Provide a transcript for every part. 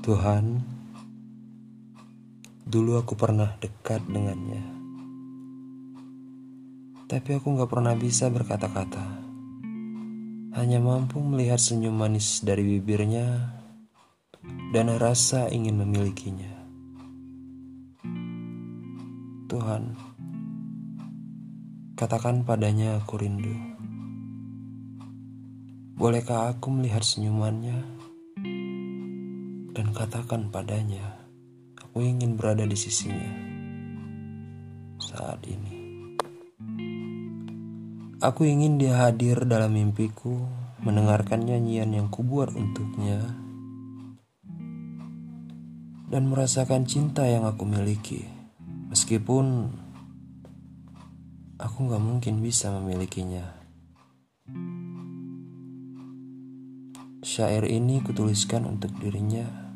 Tuhan, dulu aku pernah dekat dengannya, tapi aku gak pernah bisa berkata-kata. Hanya mampu melihat senyum manis dari bibirnya dan rasa ingin memilikinya. Tuhan, katakan padanya aku rindu. Bolehkah aku melihat senyumannya dan katakan padanya aku ingin berada di sisinya saat ini. Aku ingin dia hadir dalam mimpiku, mendengarkan nyanyian yang kubuat untuknya, dan merasakan cinta yang aku miliki. Meskipun aku gak mungkin bisa memilikinya. Syair ini kutuliskan untuk dirinya,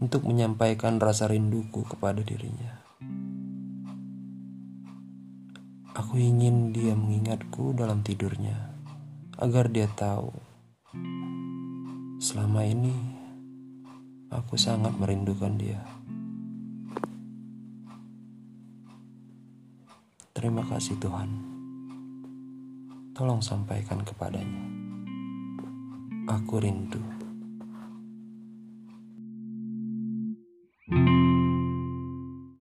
untuk menyampaikan rasa rinduku kepada dirinya. Aku ingin dia mengingatku dalam tidurnya, agar dia tahu selama ini aku sangat merindukan dia. Terima kasih Tuhan. Tolong sampaikan kepadanya. Aku rindu.